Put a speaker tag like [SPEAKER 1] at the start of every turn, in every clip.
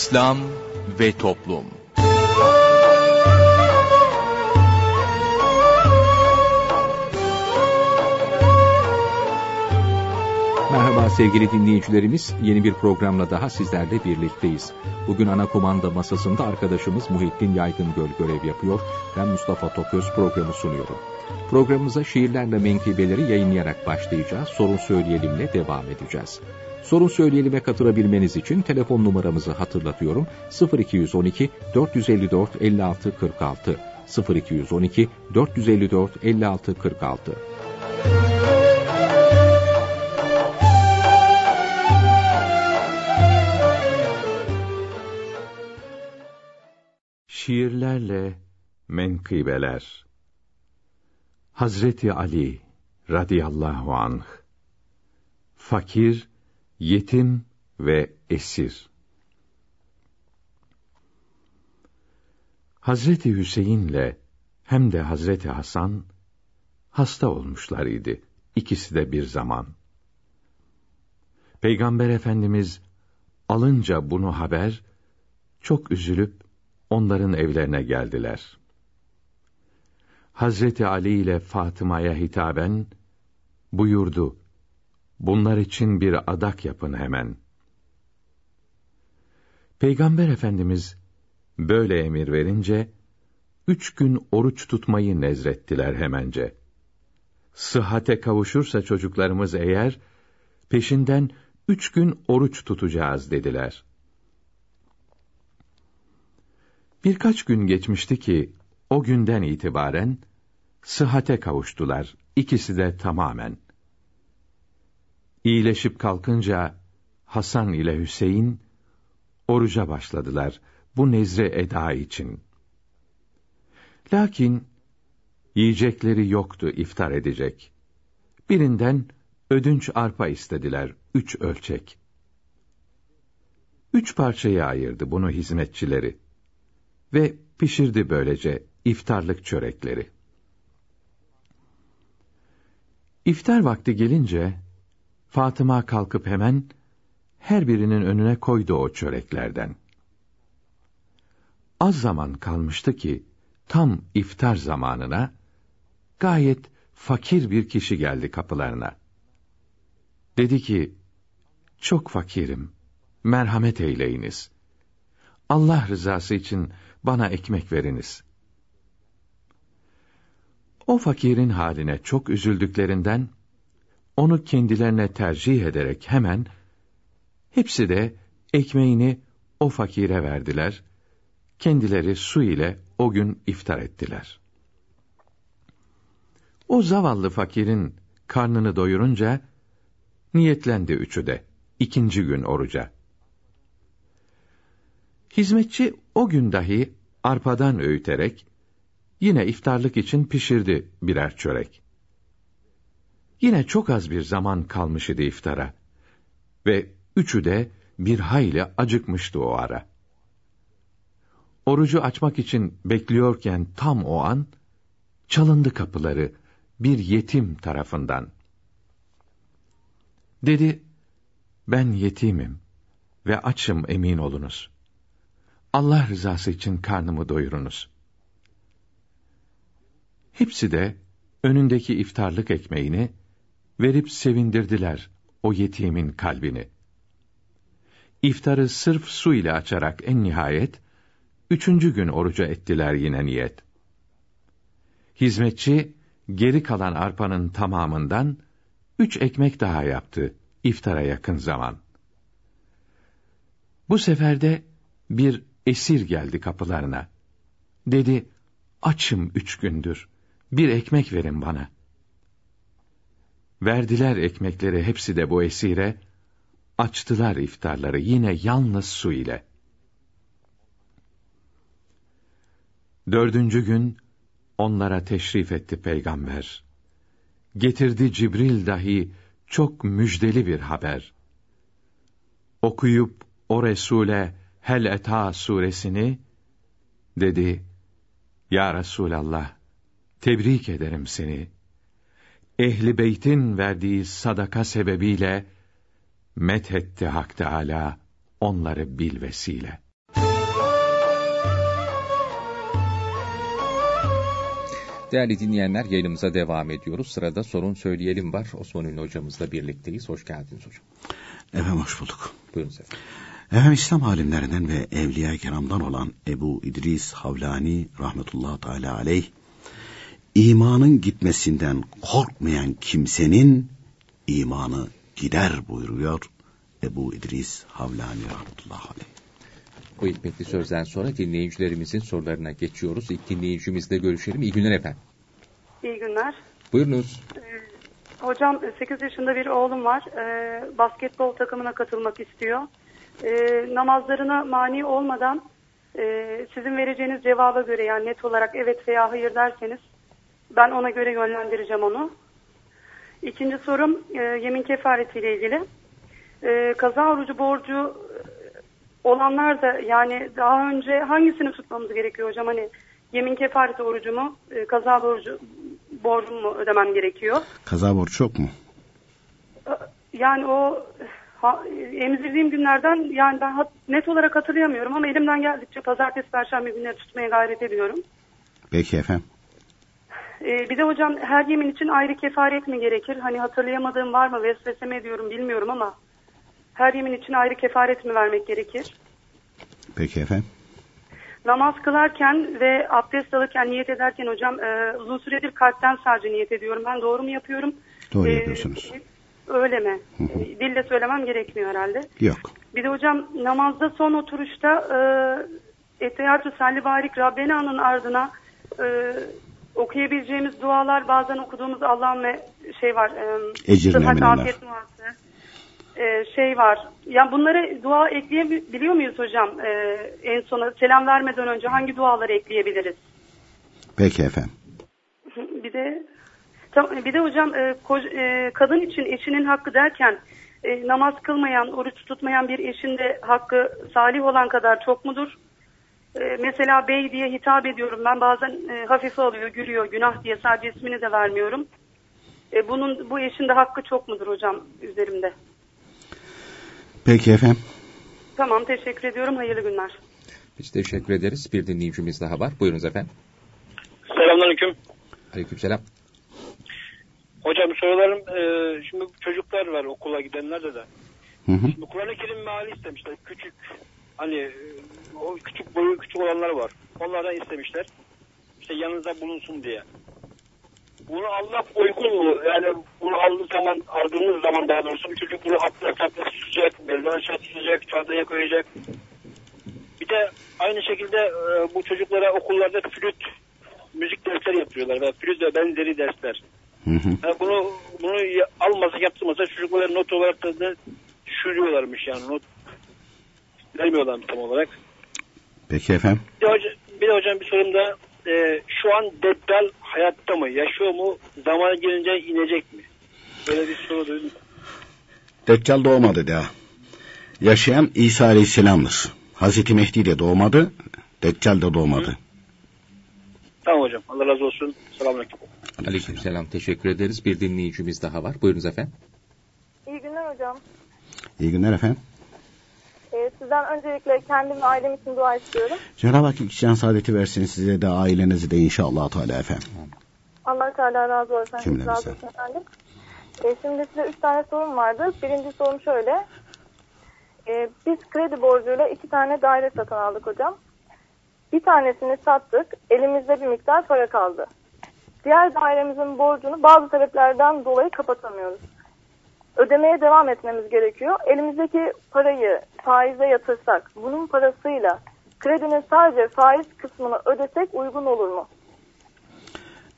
[SPEAKER 1] İslam ve Toplum
[SPEAKER 2] Merhaba sevgili dinleyicilerimiz, yeni bir programla daha sizlerle birlikteyiz. Bugün ana komanda masasında arkadaşımız Muhittin Yaygıngöl görev yapıyor. Ben Mustafa Toköz programı sunuyorum. Programımıza şiirlerle menkıbeleri yayınlayarak başlayacağız. Sorun Söyleyelim'le devam edeceğiz. Sorun Söyleyelim'e katılabilmeniz için telefon numaramızı hatırlatıyorum. 0212 454 56 46 0212 454 56 46
[SPEAKER 3] Şiirlerle menkıbeler Hazreti Ali radıyallahu anh Fakir, yetim ve esir Hazreti Hüseyin'le hem de Hazreti Hasan hasta olmuşlar idi. İkisi de bir zaman. Peygamber Efendimiz alınca bunu haber çok üzülüp onların evlerine geldiler. Hazreti Ali ile Fatıma'ya hitaben buyurdu: Bunlar için bir adak yapın hemen. Peygamber Efendimiz böyle emir verince üç gün oruç tutmayı nezrettiler hemence. Sıhhate kavuşursa çocuklarımız eğer peşinden üç gün oruç tutacağız dediler. Birkaç gün geçmişti ki o günden itibaren sıhhate kavuştular ikisi de tamamen. İyileşip kalkınca Hasan ile Hüseyin oruca başladılar bu nezre eda için. Lakin yiyecekleri yoktu iftar edecek. Birinden ödünç arpa istediler üç ölçek. Üç parçaya ayırdı bunu hizmetçileri ve pişirdi böylece iftarlık çörekleri. İftar vakti gelince Fatıma kalkıp hemen her birinin önüne koydu o çöreklerden. Az zaman kalmıştı ki tam iftar zamanına gayet fakir bir kişi geldi kapılarına. Dedi ki: "Çok fakirim. Merhamet eyleyiniz. Allah rızası için bana ekmek veriniz." O fakirin haline çok üzüldüklerinden onu kendilerine tercih ederek hemen hepsi de ekmeğini o fakire verdiler. Kendileri su ile o gün iftar ettiler. O zavallı fakirin karnını doyurunca niyetlendi üçü de ikinci gün oruca. Hizmetçi o gün dahi arpadan öğüterek yine iftarlık için pişirdi birer çörek. Yine çok az bir zaman kalmış idi iftara ve üçü de bir hayli acıkmıştı o ara. Orucu açmak için bekliyorken tam o an çalındı kapıları bir yetim tarafından. Dedi, ben yetimim ve açım emin olunuz. Allah rızası için karnımı doyurunuz. Hepsi de önündeki iftarlık ekmeğini verip sevindirdiler o yetimin kalbini. İftarı sırf su ile açarak en nihayet, üçüncü gün oruca ettiler yine niyet. Hizmetçi, geri kalan arpanın tamamından, üç ekmek daha yaptı, iftara yakın zaman. Bu seferde, bir esir geldi kapılarına. Dedi, açım üç gündür, bir ekmek verin bana. Verdiler ekmekleri hepsi de bu esire, açtılar iftarları yine yalnız su ile. Dördüncü gün, onlara teşrif etti peygamber. Getirdi Cibril dahi çok müjdeli bir haber. Okuyup o Resule Hel Eta suresini dedi: Ya Resulallah, tebrik ederim seni. Ehli beytin verdiği sadaka sebebiyle methetti Hak Teâlâ onları bil vesile.
[SPEAKER 2] Değerli dinleyenler yayınımıza devam ediyoruz. Sırada sorun söyleyelim var. Osman Ünlü hocamızla birlikteyiz. Hoş geldiniz hocam.
[SPEAKER 4] Efendim hoş bulduk.
[SPEAKER 2] Buyurun efendim.
[SPEAKER 4] Efendim İslam alimlerinden ve evliya kiramdan olan Ebu İdris Havlani rahmetullahi teala aleyh imanın gitmesinden korkmayan kimsenin imanı gider buyuruyor Ebu İdris Havlani rahmetullah aleyh.
[SPEAKER 2] Bu hikmetli sözden sonra dinleyicilerimizin sorularına geçiyoruz. İlk dinleyicimizle görüşelim. İyi günler efendim.
[SPEAKER 5] İyi günler.
[SPEAKER 2] Buyurunuz.
[SPEAKER 5] Hocam 8 yaşında bir oğlum var. Ee, basketbol takımına katılmak istiyor. Ee, namazlarına mani olmadan e, sizin vereceğiniz cevaba göre yani net olarak evet veya hayır derseniz ben ona göre yönlendireceğim onu. İkinci sorum e, yemin kefaretiyle ilgili. E, kaza orucu borcu olanlar da yani daha önce hangisini tutmamız gerekiyor hocam? Hani yemin kefareti orucu mu, e, kaza borcu borcumu mu ödemem gerekiyor?
[SPEAKER 4] Kaza borcu çok mu?
[SPEAKER 5] E, Yani o ha, emzirdiğim günlerden yani ben hat- net olarak hatırlayamıyorum ama elimden geldikçe pazartesi, perşembe günleri tutmaya gayret ediyorum.
[SPEAKER 4] Peki efendim.
[SPEAKER 5] E, bir de hocam her yemin için ayrı kefaret mi gerekir? Hani hatırlayamadığım var mı? Vesvese mi ediyorum bilmiyorum ama her yemin için ayrı kefaret mi vermek gerekir?
[SPEAKER 4] Peki efendim.
[SPEAKER 5] Namaz kılarken ve abdest alırken niyet ederken hocam e, uzun süredir kalpten sadece niyet ediyorum. Ben doğru mu yapıyorum?
[SPEAKER 4] Doğru
[SPEAKER 5] E,
[SPEAKER 4] yapıyorsunuz.
[SPEAKER 5] Öyle mi?
[SPEAKER 4] Hı hı.
[SPEAKER 5] E, Dille söylemem gerekmiyor herhalde.
[SPEAKER 4] Yok.
[SPEAKER 5] Bir de hocam namazda son oturuşta e, Etteyyatü Salli Barik Rabbena'nın ardına e, okuyabileceğimiz dualar bazen okuduğumuz Allah'ın ve şey var. E,
[SPEAKER 4] Ecir
[SPEAKER 5] duası. E, şey var. Ya bunları dua ekleyebiliyor muyuz hocam? E, en sona selam vermeden önce hangi duaları ekleyebiliriz?
[SPEAKER 4] Peki efendim.
[SPEAKER 5] Bir de tam- bir de hocam e, koc- e, kadın için eşinin hakkı derken e, namaz kılmayan, oruç tutmayan bir eşin de hakkı salih olan kadar çok mudur? E, mesela bey diye hitap ediyorum ben bazen e, hafife alıyor, gülüyor, günah diye sadece ismini de vermiyorum. E, bunun bu eşin de hakkı çok mudur hocam üzerimde?
[SPEAKER 4] Peki efendim.
[SPEAKER 5] Tamam teşekkür ediyorum. Hayırlı günler.
[SPEAKER 2] Biz teşekkür ederiz. Bir dinleyicimiz daha var. Buyurunuz efendim.
[SPEAKER 6] Selamünaleyküm.
[SPEAKER 2] Aleykümselam.
[SPEAKER 6] Hocam sorularım e, şimdi çocuklar var okula gidenler de de.
[SPEAKER 4] Hı hı.
[SPEAKER 6] Şimdi Kur'an-ı Kerim meali istemişler. Küçük hani e, o küçük boyu küçük olanlar var. Onlardan istemişler. İşte yanınızda bulunsun diye. Bunu Allah uygun mu? Yani bunu aldığı zaman, aldığınız zaman daha doğrusu bir çocuk bunu atla tatla tutacak, belden aşağı tutacak, çantaya koyacak. Bir de aynı şekilde e, bu çocuklara okullarda flüt, müzik dersleri yapıyorlar ve flüt ve benzeri dersler.
[SPEAKER 4] Hı hı.
[SPEAKER 6] Yani bunu bunu almasa yaptırmasa çocuklara not olarak da düşürüyorlarmış yani not vermiyorlar tam olarak.
[SPEAKER 4] Peki efendim.
[SPEAKER 6] Bir de, hoca, bir de hocam bir sorum da e, şu an Deddal hayatta mı? Yaşıyor mu? Zamanı gelince inecek mi? Böyle bir soru duydum.
[SPEAKER 4] Deccal doğmadı daha. Yaşayan İsa Aleyhisselam'dır. Hazreti Mehdi de doğmadı. Deccal de doğmadı.
[SPEAKER 6] Tamam hocam. Allah razı olsun. Selamünaleyküm.
[SPEAKER 2] Aleykümselam. Teşekkür ederiz. Bir dinleyicimiz daha var. Buyurunuz efendim.
[SPEAKER 7] İyi günler hocam.
[SPEAKER 4] İyi günler efendim.
[SPEAKER 7] Ee, sizden öncelikle kendim ve ailem için dua istiyorum.
[SPEAKER 4] Cenab-ı Hak iki can saadeti versin size de ailenizi de inşallah Teala efendim.
[SPEAKER 7] Allah Teala razı olsun.
[SPEAKER 4] Cümlemize.
[SPEAKER 7] Razı olsun efendim. Ee, şimdi size üç tane sorum vardı. Birinci sorum şöyle. Ee, biz kredi borcuyla iki tane daire satın aldık hocam. Bir tanesini sattık. Elimizde bir miktar para kaldı. Diğer dairemizin borcunu bazı sebeplerden dolayı kapatamıyoruz. Ödemeye devam etmemiz gerekiyor. Elimizdeki parayı faize yatırsak bunun parasıyla kredinin sadece faiz kısmını ödesek uygun olur mu?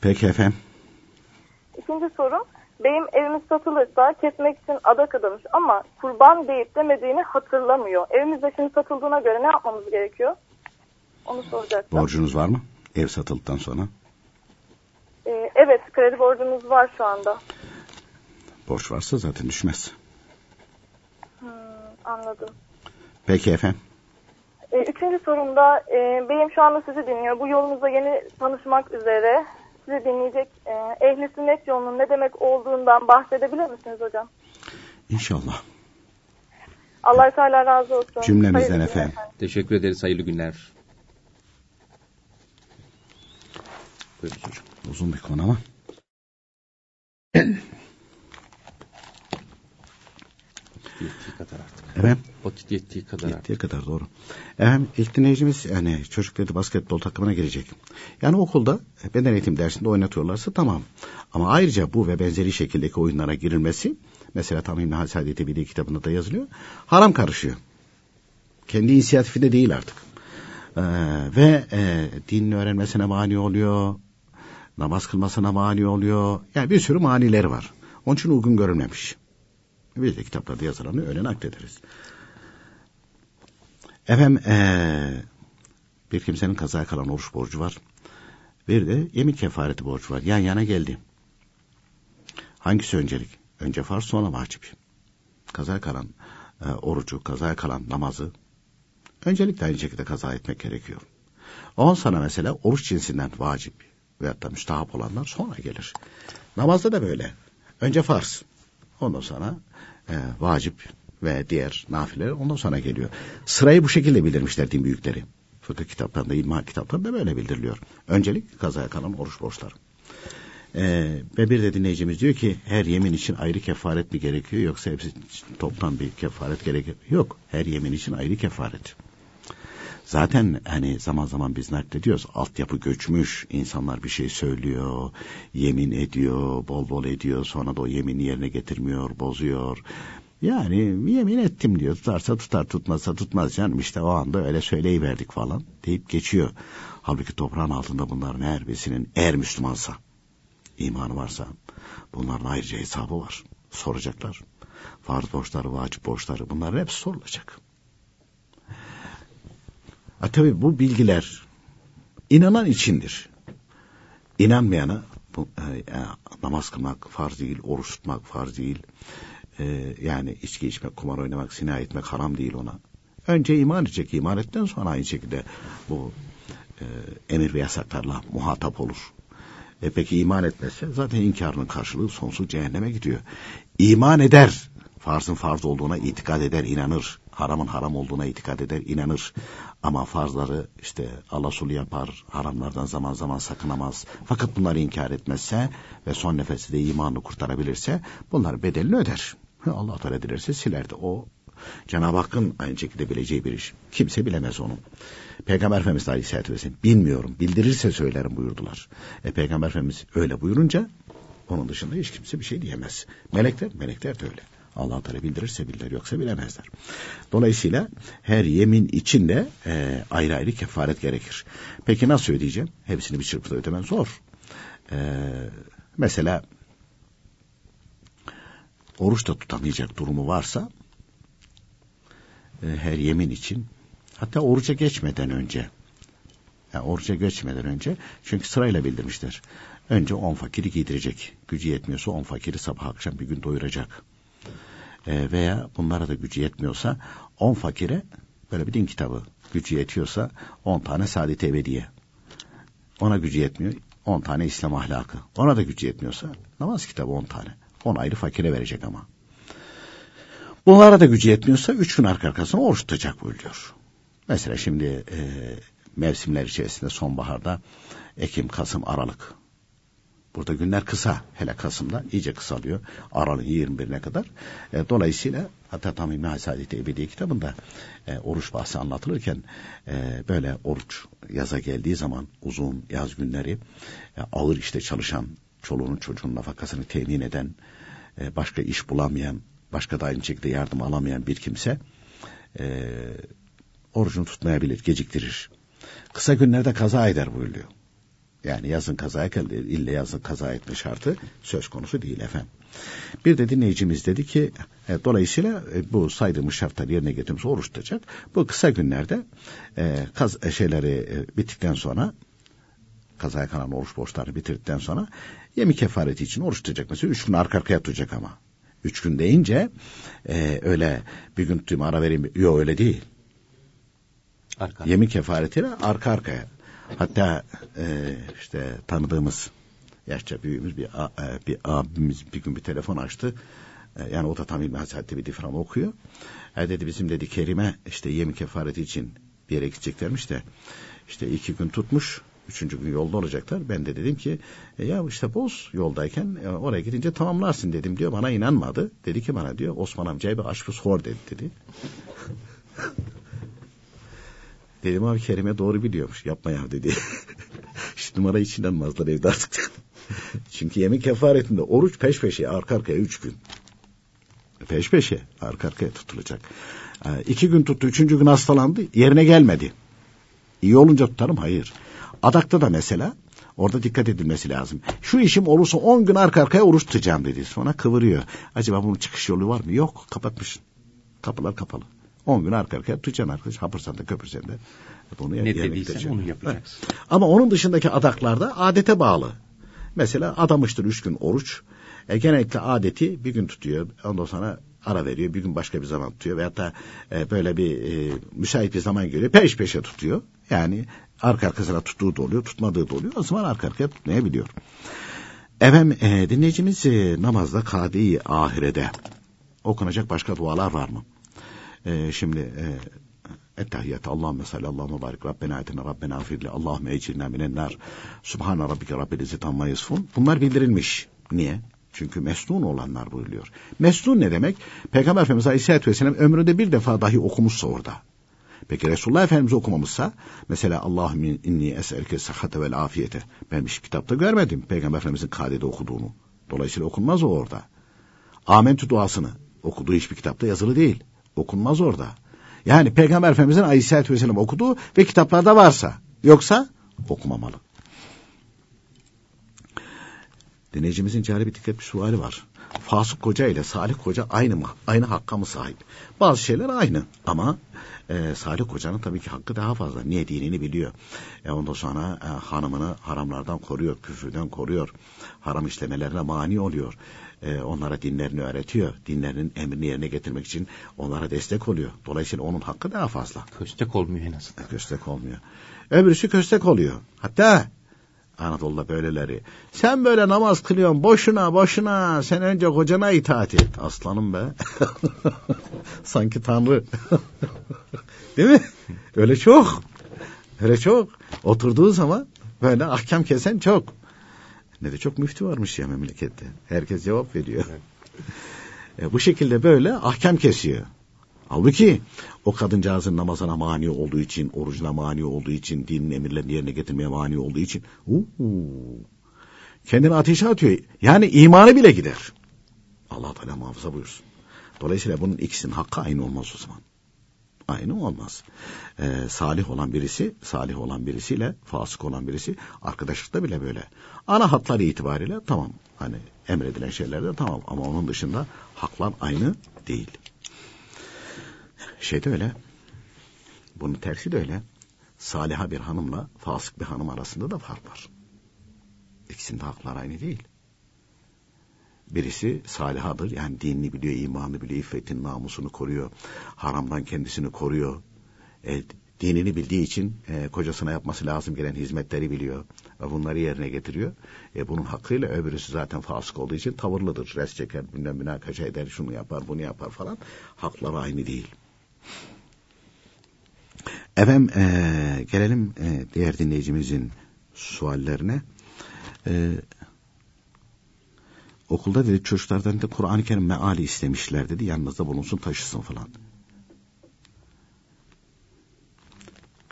[SPEAKER 4] Peki efendim.
[SPEAKER 7] İkinci sorum, beyim evimiz satılırsa kesmek için adak adamış ama kurban deyip demediğini hatırlamıyor. Evimiz de şimdi satıldığına göre ne yapmamız gerekiyor? Onu soracaktım.
[SPEAKER 4] Borcunuz var mı? Ev satıldıktan sonra.
[SPEAKER 7] Ee, evet, kredi borcumuz var şu anda.
[SPEAKER 4] Borç varsa zaten düşmez.
[SPEAKER 7] Hmm, anladım.
[SPEAKER 4] Peki efendim.
[SPEAKER 7] Ee, üçüncü sorumda, e, beyim şu anda sizi dinliyor. Bu yolunuzda yeni tanışmak üzere sizi dinleyecek. E, ehli sünnet yolunun ne demek olduğundan bahsedebilir misiniz hocam?
[SPEAKER 4] İnşallah.
[SPEAKER 7] Allah Teala razı olsun.
[SPEAKER 4] Cümlemizden
[SPEAKER 7] Hayırlı günler
[SPEAKER 4] efendim.
[SPEAKER 2] Teşekkür ederiz. Hayırlı günler. Buyurun hocam.
[SPEAKER 4] Uzun bir konu ama.
[SPEAKER 2] Yettiği kadar artık.
[SPEAKER 4] Evet.
[SPEAKER 2] Vakit yettiği kadar artık.
[SPEAKER 4] Yettiği kadar doğru. Efendim ilk dinleyicimiz yani çocuk dedi basketbol takımına girecek. Yani okulda beden eğitim dersinde oynatıyorlarsa tamam. Ama ayrıca bu ve benzeri şekildeki oyunlara girilmesi mesela tam İbn Hasadeti Bili kitabında da yazılıyor. Haram karışıyor. Kendi inisiyatifinde değil artık. Ee, ve e, dinini öğrenmesine mani oluyor. Namaz kılmasına mani oluyor. Yani bir sürü manileri var. Onun için uygun görülmemiş. Biz de kitaplarda yazılanı öyle naklederiz. Efendim ee, bir kimsenin kazaya kalan oruç borcu var. Bir de yemin kefareti borcu var. Yan yana geldi. Hangisi öncelik? Önce farz sonra vacip. Kazaya kalan e, orucu, kazaya kalan namazı öncelikle aynı şekilde kaza etmek gerekiyor. On sana mesela oruç cinsinden vacip veyahut da müstahap olanlar sonra gelir. Namazda da böyle. Önce farz. Ondan sonra e, vacip ve diğer nafileler ondan sonra geliyor. Sırayı bu şekilde bildirmişler din büyükleri. Fıkıh kitaplarında, ilmihal kitaplarında böyle bildiriliyor. Öncelik kazaya kalan oruç borçları. Ee, ve bir de dinleyicimiz diyor ki her yemin için ayrı kefaret mi gerekiyor yoksa hepsi toplam bir kefaret gerekiyor? Yok. Her yemin için ayrı kefaret. Zaten hani zaman zaman biz naklediyoruz. Altyapı göçmüş. insanlar bir şey söylüyor. Yemin ediyor. Bol bol ediyor. Sonra da o yemini yerine getirmiyor. Bozuyor. Yani yemin ettim diyor. Tutarsa tutar tutmazsa tutmaz canım. işte o anda öyle söyleyiverdik falan deyip geçiyor. Halbuki toprağın altında bunların her birisinin eğer Müslümansa imanı varsa bunların ayrıca hesabı var. Soracaklar. Farz borçları, vacip borçları bunların hepsi sorulacak. Ha, tabii bu bilgiler inanan içindir. İnanmayana bu, e, e, namaz kılmak farz değil, oruç tutmak farz değil. E, yani içki içmek, kumar oynamak, sina etmek haram değil ona. Önce iman edecek, iman ettikten sonra aynı şekilde bu e, emir ve yasaklarla muhatap olur. E peki iman etmezse zaten inkarının karşılığı sonsuz cehenneme gidiyor. İman eder, farzın farz olduğuna itikad eder, inanır. Haramın haram olduğuna itikad eder, inanır. Ama farzları işte alasulu yapar, haramlardan zaman zaman sakınamaz. Fakat bunları inkar etmezse ve son nefesi de imanını kurtarabilirse bunlar bedelini öder. Allah Teala dilerse siler de o Cenab-ı Hakk'ın aynı şekilde bileceği bir iş. Kimse bilemez onu. Peygamber Efendimiz Aleyhisselatü Vesselam bilmiyorum bildirirse söylerim buyurdular. E, Peygamber Efendimiz öyle buyurunca onun dışında hiç kimse bir şey diyemez. Melekler, melekler de öyle. Allah Teala bildirirse bilirler yoksa bilemezler. Dolayısıyla her yemin içinde e, ayrı ayrı kefaret gerekir. Peki nasıl ödeyeceğim? Hepsini bir çırpıda ödemen zor. E, mesela oruç da tutamayacak durumu varsa e, her yemin için hatta oruca geçmeden önce yani oruca geçmeden önce çünkü sırayla bildirmişler. Önce on fakiri giydirecek. Gücü yetmiyorsa on fakiri sabah akşam bir gün doyuracak. E, veya bunlara da gücü yetmiyorsa on fakire böyle bir din kitabı gücü yetiyorsa on tane saadet ebediye. Ona gücü yetmiyor. on tane İslam ahlakı. Ona da gücü yetmiyorsa namaz kitabı on tane. On ayrı fakire verecek ama. Bunlara da gücü yetmiyorsa üç gün arka arkasına oruç tutacak buyuruyor. Mesela şimdi e, mevsimler içerisinde sonbaharda Ekim, Kasım, Aralık. Burada günler kısa. Hele Kasım'da iyice kısalıyor. Aralık 21'ine kadar. E, dolayısıyla hatta tam İbn-i Saadet Ebedi kitabında e, oruç bahsi anlatılırken e, böyle oruç yaza geldiği zaman uzun yaz günleri e, ağır işte çalışan çoluğunun çocuğunun nafakasını temin eden e, başka iş bulamayan başka da aynı şekilde yardım alamayan bir kimse e, orucunu tutmayabilir, geciktirir. Kısa günlerde kaza eder buyuruyor. Yani yazın kaza geldi, ille yazın kaza etme şartı söz konusu değil efendim. Bir de dinleyicimiz dedi ki e, dolayısıyla e, bu saydığımız şartları yerine getirmiş oruç tutacak. Bu kısa günlerde e, kaz, e, şeyleri e, bittikten sonra kazaya kalan oruç borçları bitirdikten sonra yemin kefareti için oruç tutacak. Mesela üç gün arka arkaya tutacak ama. Üç gün deyince e, öyle bir gün tutayım ara vereyim. Yok öyle değil. Arka. Yemin kefaretiyle arka arkaya. Hatta e, işte tanıdığımız yaşça büyüğümüz bir, e, bir abimiz bir gün bir telefon açtı. E, yani o da tam İlmi Hazretleri bir difram okuyor. E dedi bizim dedi Kerime işte yemin kefareti için bir yere gideceklermiş de işte iki gün tutmuş Üçüncü gün yolda olacaklar. Ben de dedim ki e, ya işte boz yoldayken e, oraya gidince tamamlarsın dedim diyor. Bana inanmadı. Dedi ki bana diyor Osman amcaya bir aşkı sor dedi dedi. Dedim abi Kerime doğru biliyormuş. Yapma ya dedi. işte numara hiç inanmazlar evde artık. Çünkü yemek kefaretinde oruç peş peşe arka arkaya üç gün. Peş peşe arka arkaya tutulacak. Ee, iki gün tuttu, üçüncü gün hastalandı, yerine gelmedi. İyi olunca tutarım, hayır. Adakta da mesela, orada dikkat edilmesi lazım. Şu işim olursa on gün arka arkaya oruç tutacağım dedi. Sonra kıvırıyor. Acaba bunun çıkış yolu var mı? Yok, kapatmışsın. Kapılar kapalı. On gün arka arkaya tutacaksın arkadaş. Hapırsan da köpürsen de.
[SPEAKER 2] Bunu ne dediysen onu yapacaksın.
[SPEAKER 4] Evet. Ama onun dışındaki adaklarda adete bağlı. Mesela adamıştır üç gün oruç. E, genellikle adeti bir gün tutuyor. Ondan sonra ara veriyor. Bir gün başka bir zaman tutuyor. Veyahut da e, böyle bir e, müsait bir zaman görüyor. Peş peşe tutuyor. Yani arka arkasına tuttuğu da oluyor. Tutmadığı da oluyor. O zaman arka arkaya tutmayabiliyor. Efendim e, dinleyicimiz e, namazda kadi ahirede okunacak başka dualar var mı? E, şimdi e, Ettehiyyat Allahümme salli Allahümme barik Rabbena etine Rabbena afirli Allahümme ecirna minennar Subhane Rabbike Rabbil İzzet Amma Bunlar bildirilmiş. Niye? Çünkü mesnun olanlar buyuruyor. Mesnun ne demek? Peygamber Efendimiz Aleyhisselatü Vesselam ömründe bir defa dahi okumuşsa orada. Peki Resulullah Efendimiz okumamışsa mesela Allahümme inni eselke sahate vel afiyete. Ben bir kitapta görmedim Peygamber Efendimizin kadede okuduğunu. Dolayısıyla okunmaz o orada. Amentü duasını okuduğu hiçbir kitapta yazılı değil. Okunmaz orada. Yani Peygamber Efendimizin Aleyhisselatü Vesselam okuduğu ve kitaplarda varsa. Yoksa okumamalı. Dinleyicimizin cari bir dikkat bir suali var. Fasık koca ile salih koca aynı mı? Aynı hakka mı sahip? Bazı şeyler aynı ama e, salih kocanın tabii ki hakkı daha fazla. Niye dinini biliyor. E, ondan sonra e, hanımını haramlardan koruyor, küfürden koruyor. Haram işlemelerine mani oluyor. E, onlara dinlerini öğretiyor. Dinlerinin emrini yerine getirmek için onlara destek oluyor. Dolayısıyla onun hakkı daha fazla.
[SPEAKER 2] Köstek olmuyor en azından.
[SPEAKER 4] Köstek olmuyor. Öbürsü köstek oluyor. Hatta Anadolu'da böyleleri. Sen böyle namaz kılıyorsun boşuna boşuna sen önce kocana itaat et. Aslanım be. Sanki tanrı. Değil mi? Öyle çok. Öyle çok. Oturduğu zaman böyle ahkam kesen çok. Ne de çok müftü varmış ya memlekette. Herkes cevap veriyor. e, bu şekilde böyle ahkam kesiyor. Halbuki o kadıncağızın namazına mani olduğu için, orucuna mani olduğu için, dinin emirlerini yerine getirmeye mani olduğu için uu, kendini ateşe atıyor. Yani imanı bile gider. Allah Teala muhafaza buyursun. Dolayısıyla bunun ikisinin hakkı aynı olmaz o zaman. Aynı olmaz. Ee, salih olan birisi, salih olan birisiyle fasık olan birisi arkadaşlıkta bile böyle. Ana hatları itibariyle tamam. Hani emredilen şeylerde tamam ama onun dışında haklar aynı değil. Şey de öyle. Bunun tersi de öyle. Saliha bir hanımla fasık bir hanım arasında da fark var. İkisinde haklar aynı değil. Birisi salihadır yani dinini biliyor, imanını biliyor, iffetin namusunu koruyor. Haramdan kendisini koruyor. E, dinini bildiği için e, kocasına yapması lazım gelen hizmetleri biliyor. Ve bunları yerine getiriyor. E, bunun hakkıyla öbürüsü zaten fasık olduğu için tavırlıdır. Res çeker, bilmem münakaşa eder, şunu yapar, bunu yapar falan. Hakları aynı değil. Efendim e, gelelim e, diğer dinleyicimizin suallerine. E, okulda dedi çocuklardan da Kur'an-ı Kerim meali istemişler dedi. Yanınızda bulunsun taşısın falan.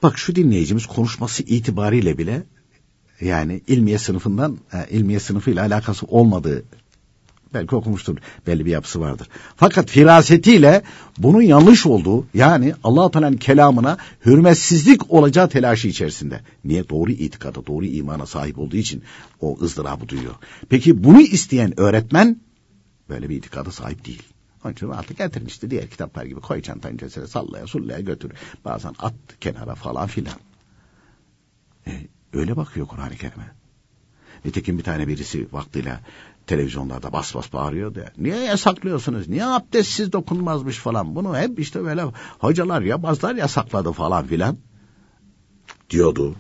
[SPEAKER 4] Bak şu dinleyicimiz konuşması itibariyle bile yani ilmiye sınıfından e, ilmiye sınıfıyla alakası olmadığı belki okumuştur belli bir yapısı vardır. Fakat firasetiyle bunun yanlış olduğu yani allah Teala'nın kelamına hürmetsizlik olacağı telaşı içerisinde. Niye? Doğru itikada, doğru imana sahip olduğu için o ızdırabı duyuyor. Peki bunu isteyen öğretmen böyle bir itikada sahip değil. Onun için artık getirin diğer kitaplar gibi koy çantanın içerisine sallaya sullaya götür. Bazen at kenara falan filan. E, öyle bakıyor Kur'an-ı Kerim'e. Nitekim bir tane birisi vaktiyle televizyonlarda bas bas bağırıyor da niye yasaklıyorsunuz? Niye abdestsiz dokunmazmış falan? Bunu hep işte böyle hocalar yabazlar yasakladı falan filan diyordu.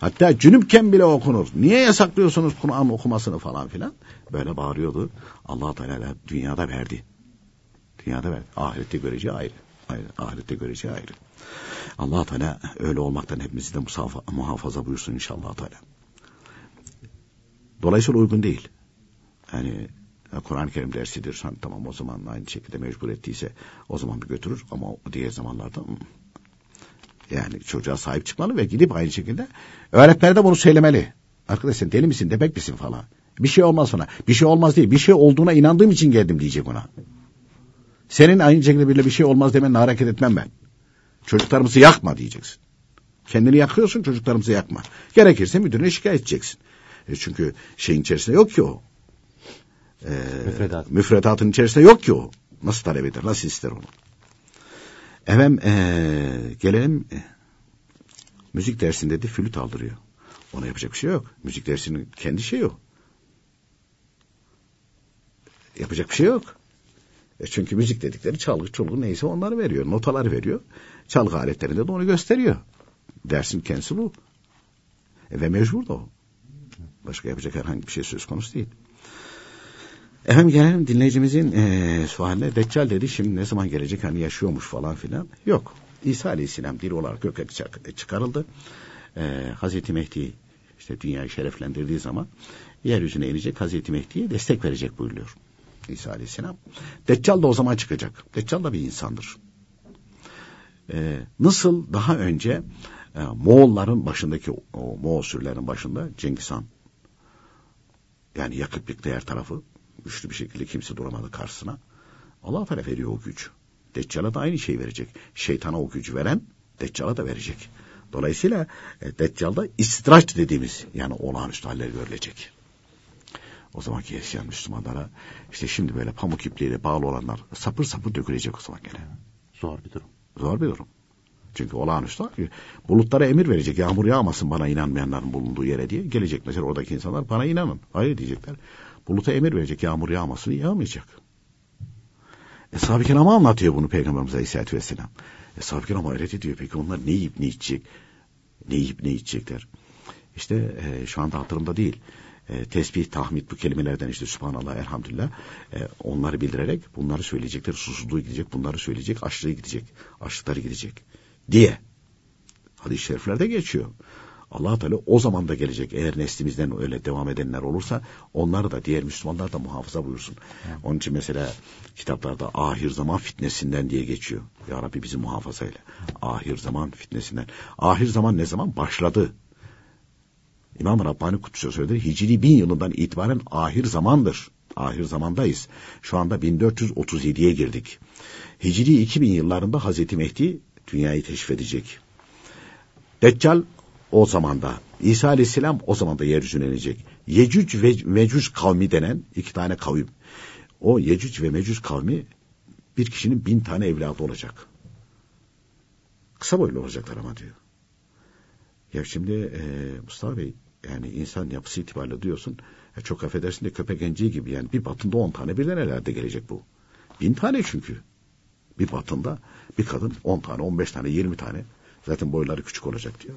[SPEAKER 4] Hatta cünüpken bile okunur. Niye yasaklıyorsunuz Kur'an okumasını falan filan? Böyle bağırıyordu. Allah Teala dünyada verdi. Dünyada verdi. Ahirette göreceği ayrı. ayrı. Ahirette göreceği ayrı. allah Teala öyle olmaktan hepimizi de muhafaza buyursun inşallah Teala. Dolayısıyla uygun değil. Yani Kur'an-ı Kerim dersidir. Tamam o zaman aynı şekilde mecbur ettiyse o zaman bir götürür ama diğer zamanlarda hmm, yani çocuğa sahip çıkmalı ve gidip aynı şekilde öğretmen de bunu söylemeli. Arkadaş sen deli misin, demek misin falan. Bir şey olmaz sana. Bir şey olmaz değil. Bir şey olduğuna inandığım için geldim diyecek ona. Senin aynı şekilde bile bir şey olmaz demenle hareket etmem ben. Çocuklarımızı yakma diyeceksin. Kendini yakıyorsun çocuklarımızı yakma. Gerekirse müdürüne şikayet edeceksin. E çünkü şeyin içerisinde yok ki o. E, Müfredat. Müfredatın içerisinde yok ki o. Nasıl talep eder, nasıl ister onu? Efendim e, gelelim e, müzik dersinde de flüt aldırıyor. Ona yapacak bir şey yok. Müzik dersinin kendi şeyi o. Yapacak bir şey yok. E çünkü müzik dedikleri çalgı, çulgu neyse onları veriyor. Notaları veriyor. Çalgı aletlerinde de onu gösteriyor. Dersin kendisi bu. E ve mecbur da o. Başka yapacak herhangi bir şey söz konusu değil. Efendim gelelim dinleyicimizin e, sualine. Deccal dedi şimdi ne zaman gelecek hani yaşıyormuş falan filan. Yok. İsa Aleyhisselam dil olarak göke çıkarıldı. E, Hazreti Mehdi işte dünyayı şereflendirdiği zaman yeryüzüne inecek Hazreti Mehdi'ye destek verecek buyuruyor. İsa Aleyhisselam. Deccal da o zaman çıkacak. Deccal da bir insandır. Ee, nasıl daha önce e, Moğolların başındaki o Moğol sürülerin başında Cengiz Han yani yakıp yıktı her tarafı güçlü bir şekilde kimse duramadı karşısına. Allah Teala veriyor o gücü. Deccal'a da aynı şeyi verecek. Şeytana o gücü veren Deccal'a da verecek. Dolayısıyla e, Deccal'da istidraç dediğimiz yani olağanüstü haller görülecek. O zamanki yaşayan Müslümanlara işte şimdi böyle pamuk ipliğiyle bağlı olanlar sapır sapır dökülecek o zaman gene.
[SPEAKER 2] Zor bir durum.
[SPEAKER 4] Zor bir durum. Çünkü olağanüstü bulutlara emir verecek. Yağmur yağmasın bana inanmayanların bulunduğu yere diye. Gelecek mesela oradaki insanlar bana inanın. Hayır diyecekler. Buluta emir verecek yağmur yağmasın yağmayacak. Eshab-ı Kiram'a anlatıyor bunu Peygamberimiz Aleyhisselatü Vesselam. Eshab-ı Kiram hayret ediyor. Peki onlar ne yiyip ne içecek? Ne yiyip ne içecekler? İşte e, şu anda hatırımda değil. E, tesbih, tahmid bu kelimelerden işte Subhanallah, Elhamdülillah e, onları bildirerek bunları söyleyecekler. Susuzluğu gidecek, bunları söyleyecek, açlığı gidecek, açlıkları gidecek diye. Hadis-i şeriflerde geçiyor allah Teala o zaman da gelecek eğer neslimizden öyle devam edenler olursa onları da diğer Müslümanlar da muhafaza buyursun. Evet. Onun için mesela kitaplarda ahir zaman fitnesinden diye geçiyor. Ya Rabbi bizi muhafaza eyle. Ahir zaman fitnesinden. Ahir zaman ne zaman? Başladı. İmam Rabbani Kutsu'ya söyledi. Hicri bin yılından itibaren ahir zamandır. Ahir zamandayız. Şu anda 1437'ye girdik. Hicri 2000 yıllarında Hazreti Mehdi dünyayı teşrif Deccal o zamanda İsa Aleyhisselam o zamanda yeryüzüne inecek. Yecüc ve Mecüc kavmi denen iki tane kavim. O Yecüc ve Mecüc kavmi bir kişinin bin tane evladı olacak. Kısa boylu olacaklar ama diyor. Ya şimdi e, Mustafa Bey yani insan yapısı itibariyle diyorsun ya çok affedersin de köpek genciği gibi yani bir batında on tane birden herhalde gelecek bu. Bin tane çünkü. Bir batında bir kadın on tane, on beş tane, yirmi tane. Zaten boyları küçük olacak diyor.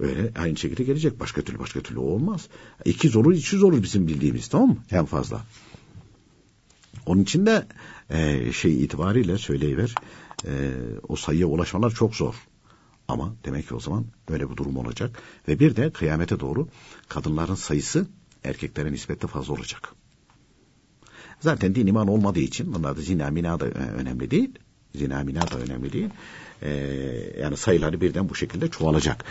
[SPEAKER 4] Öyle aynı şekilde gelecek. Başka türlü başka türlü olmaz. İkiz olur, üçüz olur bizim bildiğimiz tamam mı? En fazla. Onun için de e, şey itibariyle söyleyiver e, o sayıya ulaşmalar çok zor. Ama demek ki o zaman böyle bir durum olacak. Ve bir de kıyamete doğru kadınların sayısı erkeklere nispetle fazla olacak. Zaten din iman olmadığı için bunlar da zina mina da e, önemli değil. Zina mina da önemli değil e, yani sayıları birden bu şekilde çoğalacak.